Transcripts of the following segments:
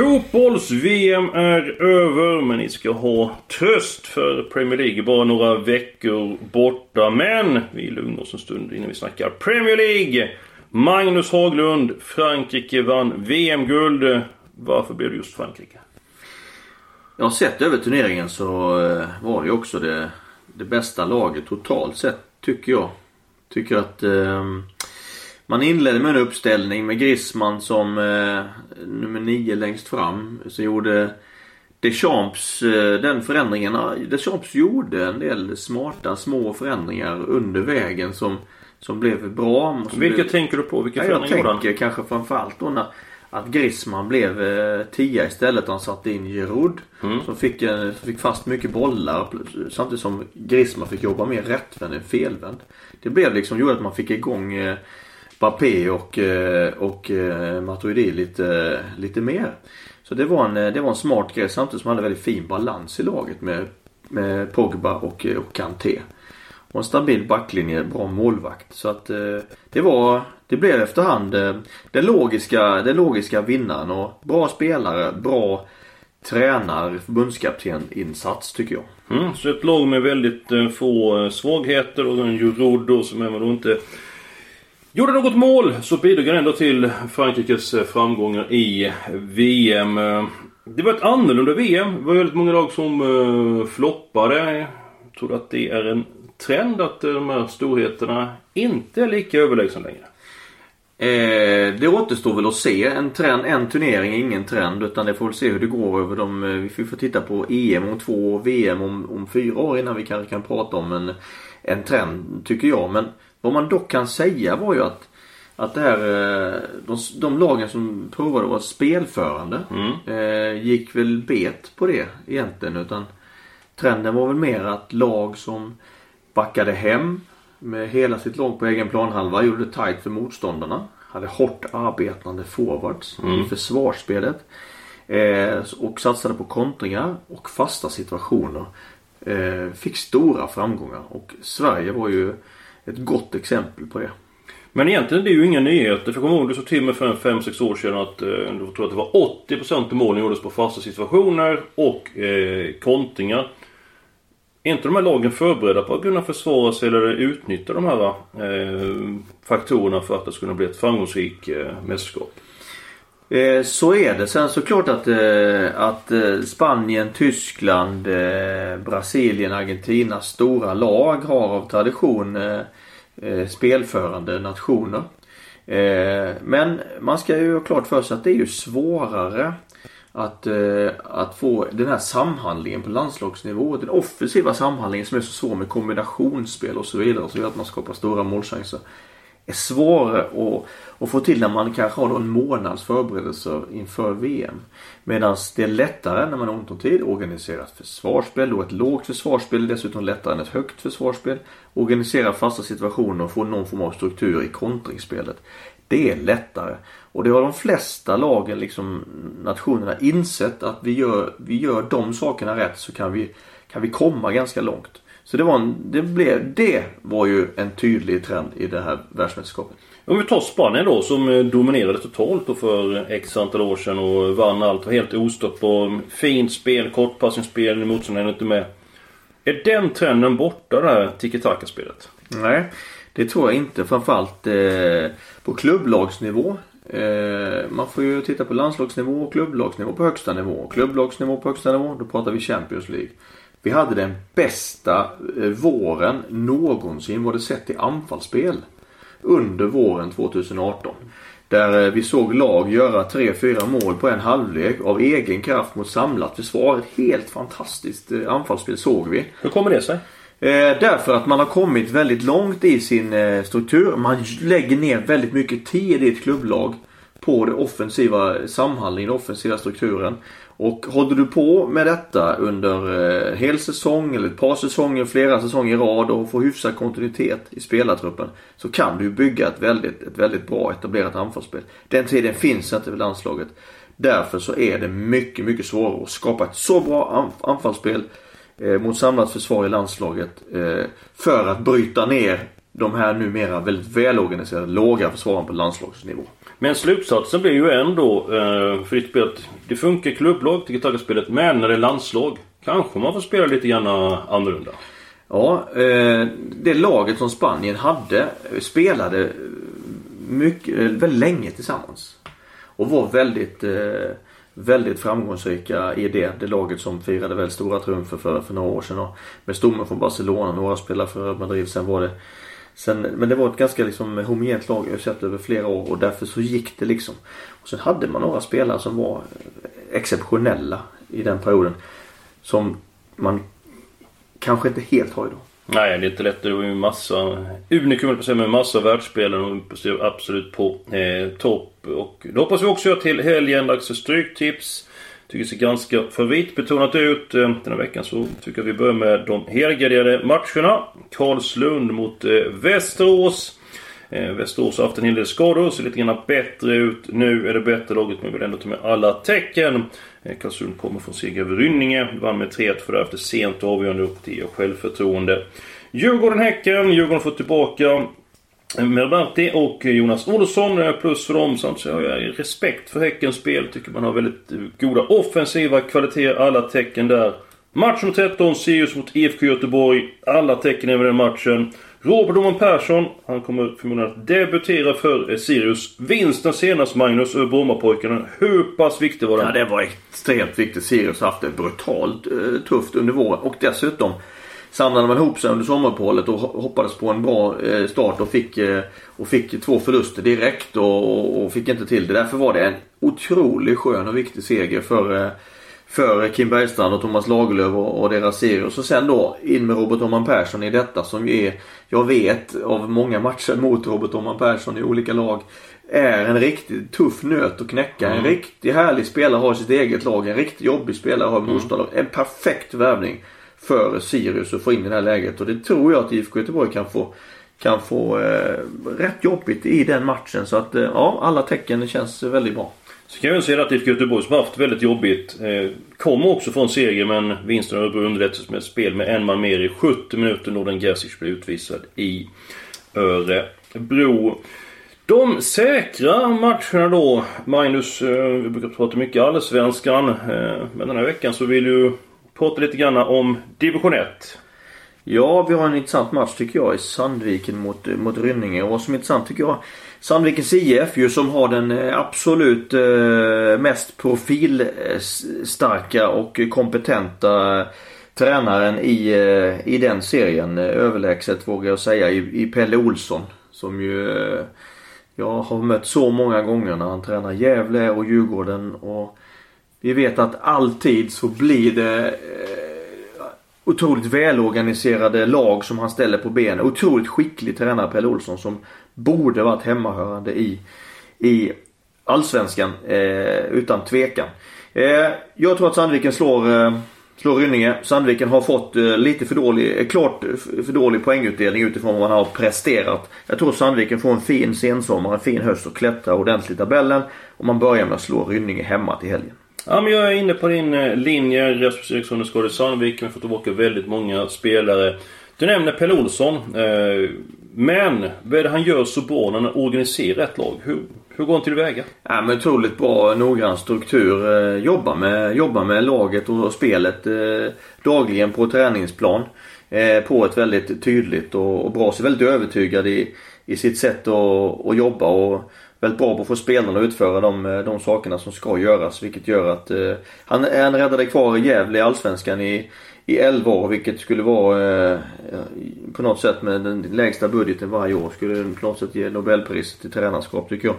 Fotbolls-VM är över men ni ska ha tröst för Premier League är bara några veckor borta. Men vi lugnar oss en stund innan vi snackar Premier League. Magnus Haglund, Frankrike vann VM-guld. Varför blev det just Frankrike? Ja, sett över turneringen så eh, var det också det, det bästa laget totalt sett tycker jag. Tycker att eh, man inledde med en uppställning med Griezmann som eh, nummer 9 längst fram. Så gjorde Deschamps eh, den förändringen. Deschamps gjorde en del smarta små förändringar under vägen som, som blev bra. Som Vilka blev... tänker du på? Vilka Ja, förändringar jag tänker kanske framförallt då när att Griezmann blev eh, tia istället. Han satte in Giroud. Mm. Som fick, eh, som fick fast mycket bollar. Samtidigt som Griezmann fick jobba mer rättvänd än felvänd. Det blev liksom, gjorde att man fick igång eh, Mbappé och, eh, och eh, Matuidi lite, lite mer. Så det var, en, eh, det var en smart grej samtidigt som man hade väldigt fin balans i laget med, med Pogba och, och Kanté. Och en stabil backlinje, bra målvakt. Så att det var, det blev efterhand den logiska, den logiska vinnaren och bra spelare, bra tränar, förbundskapteninsats tycker jag. Mm, så ett lag med väldigt få svagheter och en jurodo som även då inte gjorde något mål så bidrog han ändå till Frankrikes eh, framgångar i eh, VM. Eh, det var ett annorlunda VM. Det var väldigt många lag som floppade. Jag tror att det är en trend att de här storheterna inte är lika överlägsna längre. Eh, det återstår väl att se. En, trend, en turnering är ingen trend utan det får väl se hur det går över de... eh, Vi får titta på EM om två år, VM om, om fyra år innan vi kanske kan prata om en, en trend tycker jag. Men vad man dock kan säga var ju att att det här, eh, de, de lagen som provade att vara spelförande eh, gick väl bet på det egentligen. Utan trenden var väl mer att lag som backade hem med hela sitt lag på egen planhalva gjorde det tight för motståndarna. Hade hårt arbetande forwards i försvarsspelet. Eh, och satsade på kontringar och fasta situationer. Eh, fick stora framgångar och Sverige var ju ett gott exempel på det. Men egentligen det är ju inga nyheter. För jag kommer ihåg du sa till mig för 5-6 år sedan att eh, du tror att det var 80% av målen gjordes på fasta situationer och eh, kontringar. Är inte de här lagen förberedda på att kunna försvara sig eller utnyttja de här eh, faktorerna för att det skulle bli ett framgångsrikt eh, mästerskap? Eh, så är det. Sen såklart att, eh, att eh, Spanien, Tyskland, eh, Brasilien, Argentina stora lag har av tradition eh, eh, spelförande nationer. Eh, men man ska ju ha klart för sig att det är ju svårare att, eh, att få den här samhandlingen på landslagsnivå. Den offensiva samhandlingen som är så svår med kombinationsspel och så vidare. Så gör att man skapar stora målchanser. Är svårare att, att få till när man kanske har en månads förberedelser inför VM. Medan det är lättare när man har ont om tid. Organisera ett försvarsspel. Då ett lågt försvarsspel dessutom lättare än ett högt försvarsspel. Organisera fasta situationer och få någon form av struktur i kontringsspelet. Det är lättare. Och det har de flesta lagen, liksom nationerna, insett att vi gör, vi gör de sakerna rätt så kan vi, kan vi komma ganska långt. Så det var, en, det, blev, det var ju en tydlig trend i det här världsmästerskapet. Om vi tar Spanien då som eh, dominerade totalt då för x antal år sedan och vann allt. Var helt på fint spel, kortpassningsspel, motståndaren är inte med. Är den trenden borta det här tiki-taka-spelet? Nej, det tror jag inte. Framförallt eh, på klubblagsnivå. Eh, man får ju titta på landslagsnivå och klubblagsnivå på högsta nivå. Klubblagsnivå på högsta nivå, då pratar vi Champions League. Vi hade den bästa eh, våren någonsin var det sett till anfallsspel. Under våren 2018. Där eh, vi såg lag göra 3-4 mål på en halvlek av egen kraft mot samlat försvar. Ett helt fantastiskt eh, anfallsspel såg vi. Hur kommer det sig? Eh, därför att man har kommit väldigt långt i sin eh, struktur. Man lägger ner väldigt mycket tid i ett klubblag på den offensiva samhandlingen, den offensiva strukturen. Och håller du på med detta under eh, hel säsong eller ett par säsonger, flera säsonger i rad och får hyfsad kontinuitet i spelartruppen. Så kan du bygga ett väldigt, ett väldigt bra etablerat anfallsspel. Den tiden finns inte vid landslaget. Därför så är det mycket, mycket svårare att skapa ett så bra anfallsspel mot samlat försvar i landslaget. Eh, för att bryta ner de här numera väldigt välorganiserade låga försvaren på landslagsnivå. Men slutsatsen blir ju ändå eh, för ditt spel det funkar i klubblag, tiki-taka-spelet, men när det är landslag kanske man får spela lite grann annorlunda. Ja, eh, det laget som Spanien hade spelade mycket, väldigt länge tillsammans. Och var väldigt, eh, väldigt framgångsrika i det. Det laget som firade väldigt stora triumfer för, för några år sedan. Och med stommen från Barcelona, några spelare för Madrid. Sen var det Sen, men det var ett ganska liksom homogent lag jag sett över flera år och därför så gick det liksom. Och sen hade man några spelare som var exceptionella i den perioden. Som man kanske inte helt har idag. Nej, det är inte lätt. Det var ju massa unikum på med massa världsspelare och absolut på eh, topp. Och det hoppas vi också göra till helgen. Dags för Stryktips. Tycker det ser ganska favoritbetonat ut. Eh, den här veckan så tycker jag vi börjar med de helgarderade matcherna. Karlslund mot eh, Västerås. Eh, Västerås har haft en hel del skador, ser lite grann bättre ut. Nu är det bättre laget men vill ändå ta med alla tecken. Eh, Karlsund kommer från seger över Rynninge. Vann med 3-1 för det efter sent avgörande upp till självförtroende. Djurgården-Häcken. Djurgården får tillbaka Merbanti och Jonas Olsson plus för dem. Så har jag respekt för Häckens spel. Tycker man har väldigt goda offensiva kvaliteter. Alla tecken där. Match nummer 13, Sirius mot IFK Göteborg. Alla tecken över den matchen. Robert Oman Persson, han kommer förmodligen att debutera för Sirius. Vinsten senast Magnus över Brommapojkarna. Hur pass viktig var den? Ja, det var extremt viktigt. Sirius har haft det brutalt eh, tufft under våren och dessutom samlade man ihop sig under sommaruppehållet och hoppades på en bra eh, start och fick, eh, och fick två förluster direkt och, och fick inte till det. Därför var det en otroligt skön och viktig seger för, eh, för Kim Bergstrand och Thomas Lagerlöf och, och deras serie. Och så sen då in med Robert Oman Persson i detta som är, jag vet av många matcher mot Robert Oman Persson i olika lag är en riktigt tuff nöt att knäcka. Mm. En riktigt härlig spelare har sitt eget lag. En riktigt jobbig spelare har motståndare. Mm. En perfekt värvning för Sirius att få in i det här läget. Och det tror jag att IFK Göteborg kan få kan få eh, rätt jobbigt i den matchen. Så att eh, ja, alla tecken känns väldigt bra. Så kan vi säga att IFK Göteborg som har haft väldigt jobbigt eh, kommer också från seger men vinsten har underlättats med ett spel med en man mer i 70 minuter. Norden Gerzic blev utvisad i Örebro. De säkra matcherna då. Magnus, eh, vi brukar prata mycket allsvenskan. Eh, men den här veckan så vill ju prata lite grann om division 1. Ja, vi har en intressant match tycker jag i Sandviken mot, mot Rynninge. Och vad som är intressant tycker jag Sandvikens IF ju som har den eh, absolut eh, mest profilstarka och kompetenta tränaren i, eh, i den serien. Eh, överlägset vågar jag säga i, i Pelle Olsson. Som ju eh, jag har mött så många gånger när han tränar Gävle och Djurgården. Och vi vet att alltid så blir det eh, otroligt välorganiserade lag som han ställer på benen. Otroligt skicklig tränare Pelle Olsson som borde varit hemmahörande i, i Allsvenskan eh, utan tvekan. Eh, jag tror att Sandviken slår, eh, slår Rynninge. Sandviken har fått eh, lite för dålig, eh, klart för dålig poängutdelning utifrån vad man har presterat. Jag tror Sandviken får en fin sensommar, en fin höst och klättrar ordentligt i tabellen. Och man börjar med att slå Rynninge hemma till helgen. Ja, men jag är inne på din eh, linje. Rasmus Eriksson är skadad i Sandviken. Vi får tillbaka väldigt många spelare. Du nämner Pelle Olsson. Eh, men vad är det han gör så bra när han organiserar ett lag? Hur, hur går han tillväga? Ja, men otroligt bra noggrann struktur. Eh, jobbar med, jobbar med laget och spelet eh, dagligen på träningsplan. Eh, på ett väldigt tydligt och, bra sätt. Väldigt övertygad i, i sitt sätt att, att jobba. Och, väldigt bra på att få spelarna att utföra de, eh, de sakerna som ska göras. Vilket gör att eh, han, han räddade kvar Gävle i Allsvenskan i, i 11 år. Vilket skulle vara eh, eh, på något sätt med den lägsta budgeten varje år. Skulle på något sätt ge Nobelpriset i tränarskap tycker jag.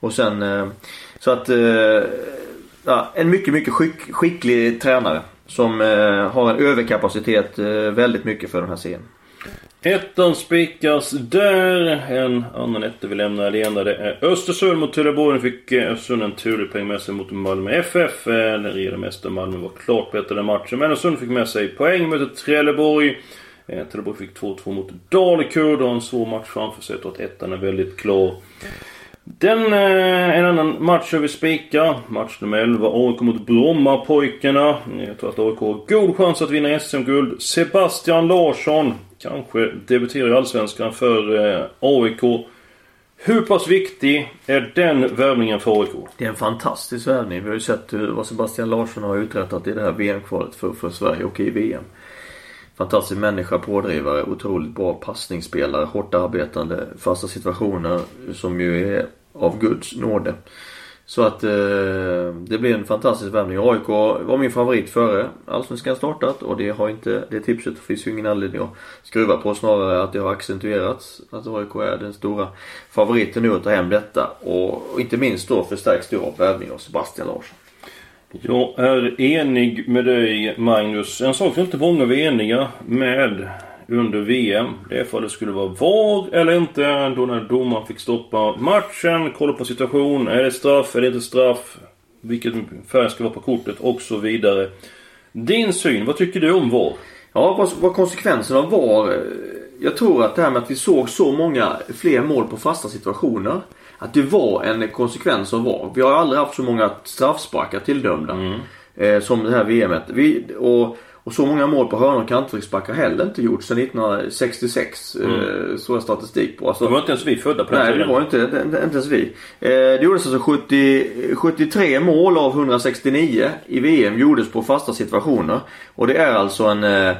Och sen eh, så att eh, ja, en mycket, mycket skick, skicklig tränare. Som eh, har en överkapacitet eh, väldigt mycket för den här serien. Ettan spikas där. En annan etta vi lämnar alena. Det är Östersund mot Trelleborg. Nu fick eh, Östersund en turlig poäng med sig mot Malmö FF. Eh, den regerande mästaren Malmö var klart bättre den matchen. Men Östersund fick med sig poäng mot Trelleborg. Eh, Trelleborg fick 2-2 mot Dalekurd och en svår match framför sig. Jag att ettan är väldigt klar. Den, eh, en annan match vi spikar. Match nummer 11. AIK mot Brommapojkarna. Jag tror att AIK har god chans att vinna SM-guld. Sebastian Larsson kanske debuterar i Allsvenskan för eh, AIK. Hur pass viktig är den värvningen för AIK? Det är en fantastisk värvning. Vi har ju sett vad Sebastian Larsson har uträttat i det här VM-kvalet för, för Sverige och i VM. Fantastisk människa, pådrivare, otroligt bra passningsspelare, hårt arbetande, fasta situationer som ju är av Guds nåde. Så att eh, det blir en fantastisk värvning. AIK var min favorit före Allsvenskan startat och det har inte, det tipset finns ju ingen anledning att skruva på. Snarare att det har accentuerats. Att AIK är den stora favoriten nu att ta hem detta. Och, och inte minst då förstärks det av värvning av Sebastian Larsson. Jag är enig med dig Magnus. En sak som inte många var eniga med under VM. Det är för att det skulle vara VAR eller inte. Då när domaren fick stoppa matchen, kolla på situation. Är det straff? Är det inte straff? Vilken färg ska vara på kortet? Och så vidare. Din syn, vad tycker du om VAR? Ja, vad, vad konsekvenserna var. Jag tror att det här med att vi såg så många fler mål på fasta situationer. Att det var en konsekvens av VAR. Vi har aldrig haft så många straffsparkar tilldömda. Mm. Eh, som det här VMet. Vi, och och så många mål på hörnor och kantfrisparkar heller inte gjort sedan 1966. Mm. Eh, så är statistik på. Alltså, det var inte ens vi födda på den Nej, tiden. det var inte, inte, inte ens vi. Eh, det gjordes alltså 70, 73 mål av 169 i VM gjordes på fasta situationer. Och det är alltså en eh,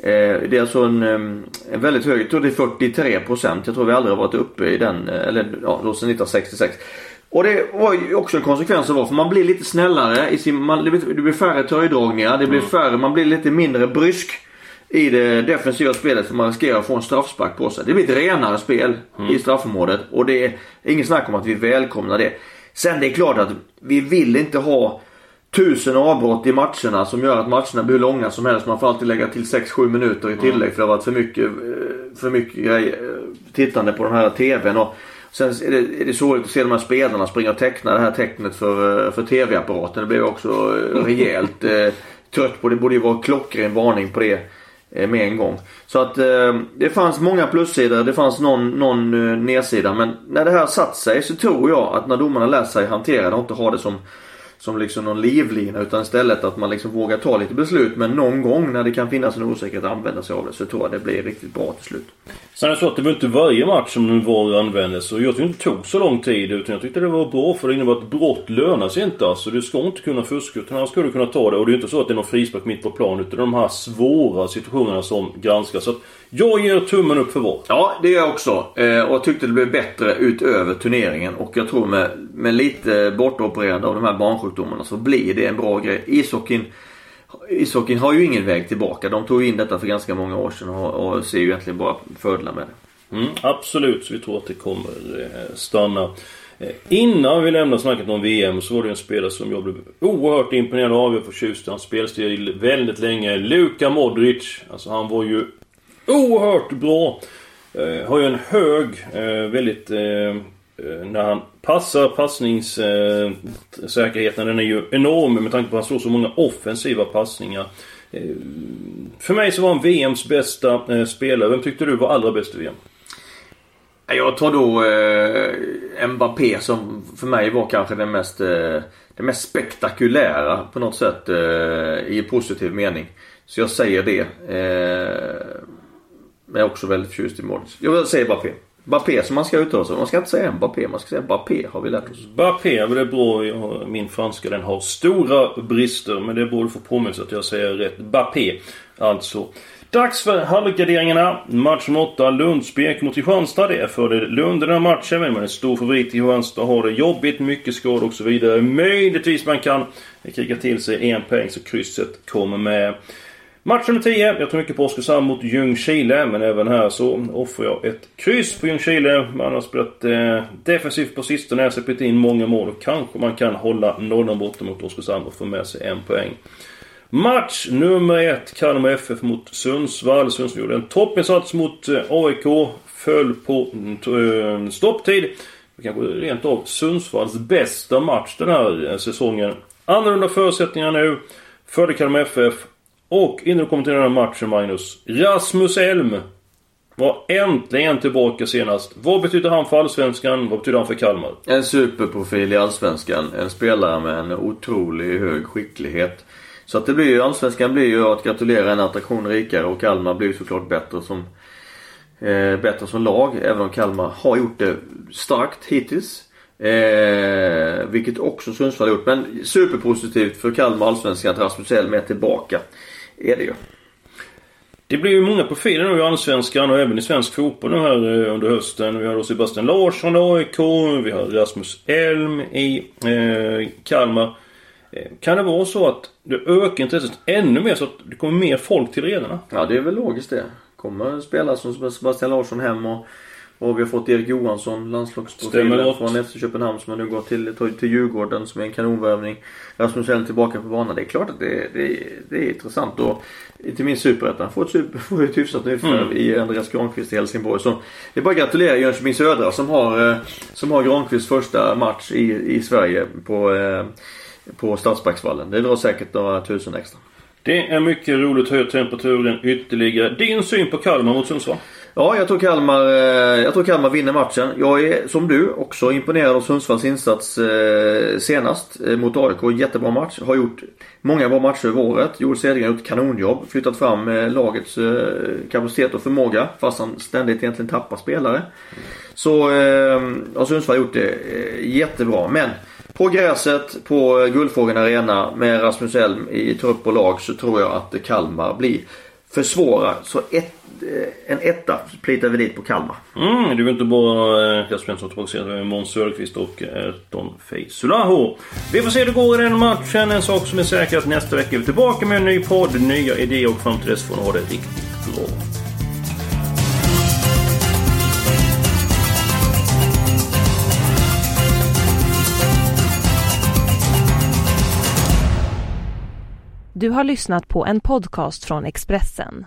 det är alltså en, en väldigt hög, jag tror det är 43 procent. Jag tror vi aldrig har varit uppe i den, eller ja, då sedan 1966. Och det var ju också en konsekvens av för man blir lite snällare i sin, man, det, blir, det blir färre töjdragningar, det blir mm. färre, man blir lite mindre brysk i det defensiva spelet för man riskerar att få en straffspark på sig. Det blir ett renare spel mm. i straffområdet och det är inget snack om att vi välkomnar det. Sen det är klart att vi vill inte ha tusen avbrott i matcherna som gör att matcherna blir långa som helst. Man får alltid lägga till 6-7 minuter i tillägg mm. för det har varit för mycket, eh, för mycket eh, tittande på den här TVn. Och Sen är det, är det sorgligt att se de här spelarna springa och teckna det här tecknet för, eh, för TV-apparaten. Det blev också eh, rejält eh, trött på. Det borde ju vara klockren varning på det eh, med en gång. Så att eh, det fanns många plussidor. Det fanns någon, någon eh, nedsida. Men när det här satt sig så tror jag att när domarna lär sig hantera det och inte ha det som som liksom någon livlina utan istället att man liksom vågar ta lite beslut. Men någon gång när det kan finnas en osäkerhet att använda sig av det så tror jag det blir riktigt bra till slut. Sen är det så att det var inte varje match som VAR användes och jag tyckte inte det tog så lång tid utan jag tyckte det var bra för det innebär att brott lönar sig inte alltså. Du ska inte kunna fuska utan annars ska du kunna ta det och det är inte så att det är någon frispark mitt på plan utan de här svåra situationerna som granskas. Så att jag ger tummen upp för VAR. Ja, det gör jag också. Eh, och jag tyckte det blev bättre utöver turneringen. Och jag tror med, med lite bortopererande av de här barnsjukdomarna så blir det en bra grej. Ishockeyn, ishockeyn har ju ingen väg tillbaka. De tog in detta för ganska många år sedan och, och ser ju egentligen bara fördelar med det. Mm, absolut, så vi tror att det kommer eh, stanna. Eh, innan vi lämnar snacket om VM så var det en spelare som jag blev oerhört imponerad av. Jag förtjust i hans spelstil väldigt länge. Luka Modric. Alltså han var ju oerhört bra. Eh, har ju en hög, eh, väldigt... Eh, eh, när han passar, passningssäkerheten den är ju enorm med tanke på att han slår så många offensiva passningar. Eh, för mig så var han VMs bästa eh, spelare. Vem tyckte du var allra bäst i VM? Eh, jag tar då eh, Mbappé som för mig var kanske den mest, eh, den mest spektakulära på något sätt eh, i positiv mening. Så jag säger det. Eh, men jag är också väldigt förtjust i Modric. Jag säger Bappé. Bappé som man ska uttala sig. Man ska inte säga Mbappé, man ska säga Bappé har vi lärt oss. Bappé, det det beror Min franska den har stora brister. Men det borde få påminnelse att jag säger rätt. Bappé. Alltså. Dags för halvgarderingarna. Match nummer 8, Lundsbek mot Kristianstad. Det är för Lund den här matchen, men man är stor favorit i Kristianstad. Har det jobbigt, mycket skador och så vidare. Möjligtvis man kan kriga till sig en poäng så krysset kommer med. Match nummer 10. Jag tror mycket på Oskarshamn mot Ljungskile. Men även här så offrar jag ett kryss på Ljungskile. Man har spelat eh, defensivt på sistone. Släppt in många mål. Och kanske man kan hålla nollan borta mot Oskarshamn och få med sig en poäng. Match nummer 1. Kalmar FF mot Sundsvall. Sundsvall gjorde en toppinsats mot eh, AIK. Föll på äh, stopptid. Kanske rent av Sundsvalls bästa match den här eh, säsongen. Annorlunda förutsättningar nu. förde Kalmar FF. Och innan du kommer till den här matchen Magnus. Rasmus Elm. Var äntligen tillbaka senast. Vad betyder han för Allsvenskan? Vad betyder han för Kalmar? En superprofil i Allsvenskan. En spelare med en otrolig hög skicklighet. Så att det blir ju, Allsvenskan blir ju att gratulera en attraktion rikare och Kalmar blir såklart bättre som eh, bättre som lag. Även om Kalmar har gjort det starkt hittills. Eh, vilket också Sundsvall har gjort. Men superpositivt för Kalmar Allsvenskan att Rasmus Elm är tillbaka. Är det ju. Det blir ju många profiler nu i Allsvenskan och även i svensk fotboll nu här eh, under hösten. Vi har då Sebastian Larsson i AIK. Vi har Rasmus Elm i eh, Kalmar. Eh, kan det vara så att det ökar intresset ännu mer så att det kommer mer folk till arenorna? Ja det är väl logiskt det. Kommer spelare som Sebastian Larsson hem och och vi har fått Erik Johansson, landslagsprofilen från FC Köpenhamn som har nu gått till, till Djurgården som är en kanonvärvning. Rasmus Elm tillbaka på banan. Det är klart att det, det, det är intressant. Och inte minst Superettan får ett, super, får ett hyfsat nyförvärv mm. i Andreas Granqvist i Helsingborg. Så det är bara att gratulera Jönköping Södra som har, eh, som har Granqvists första match i, i Sverige på, eh, på Stadsparksvallen. Det drar säkert några tusen extra. Det är mycket roligt att höja temperaturen ytterligare. Din syn på Kalmar mot Sundsvall? Ja, jag tror Kalmar, eh, jag tror Kalmar vinner matchen. Jag är som du också imponerad av Sundsvalls insats eh, senast eh, mot AIK. Jättebra match. Har gjort många bra matcher över året. Joel Cedergren har gjort kanonjobb. Flyttat fram lagets kapacitet och förmåga. Fast han ständigt egentligen tappar spelare. Så har Sundsvall gjort det jättebra. Men på gräset på Guldfågeln Arena med Rasmus Elm i trupp och lag så tror jag att Kalmar blir för svåra. Så ett en etta plitar vi dit på Kalmar. Mm, det är inte bara Jesper Svensson tillbaka Måns Söderqvist och Erton Feisulaho. Vi får se hur det går i den matchen. En sak som är säker att nästa vecka är vi tillbaka med en ny podd, nya idéer och fram till dess får ni ha det riktigt bra. Du har lyssnat på en podcast från Expressen.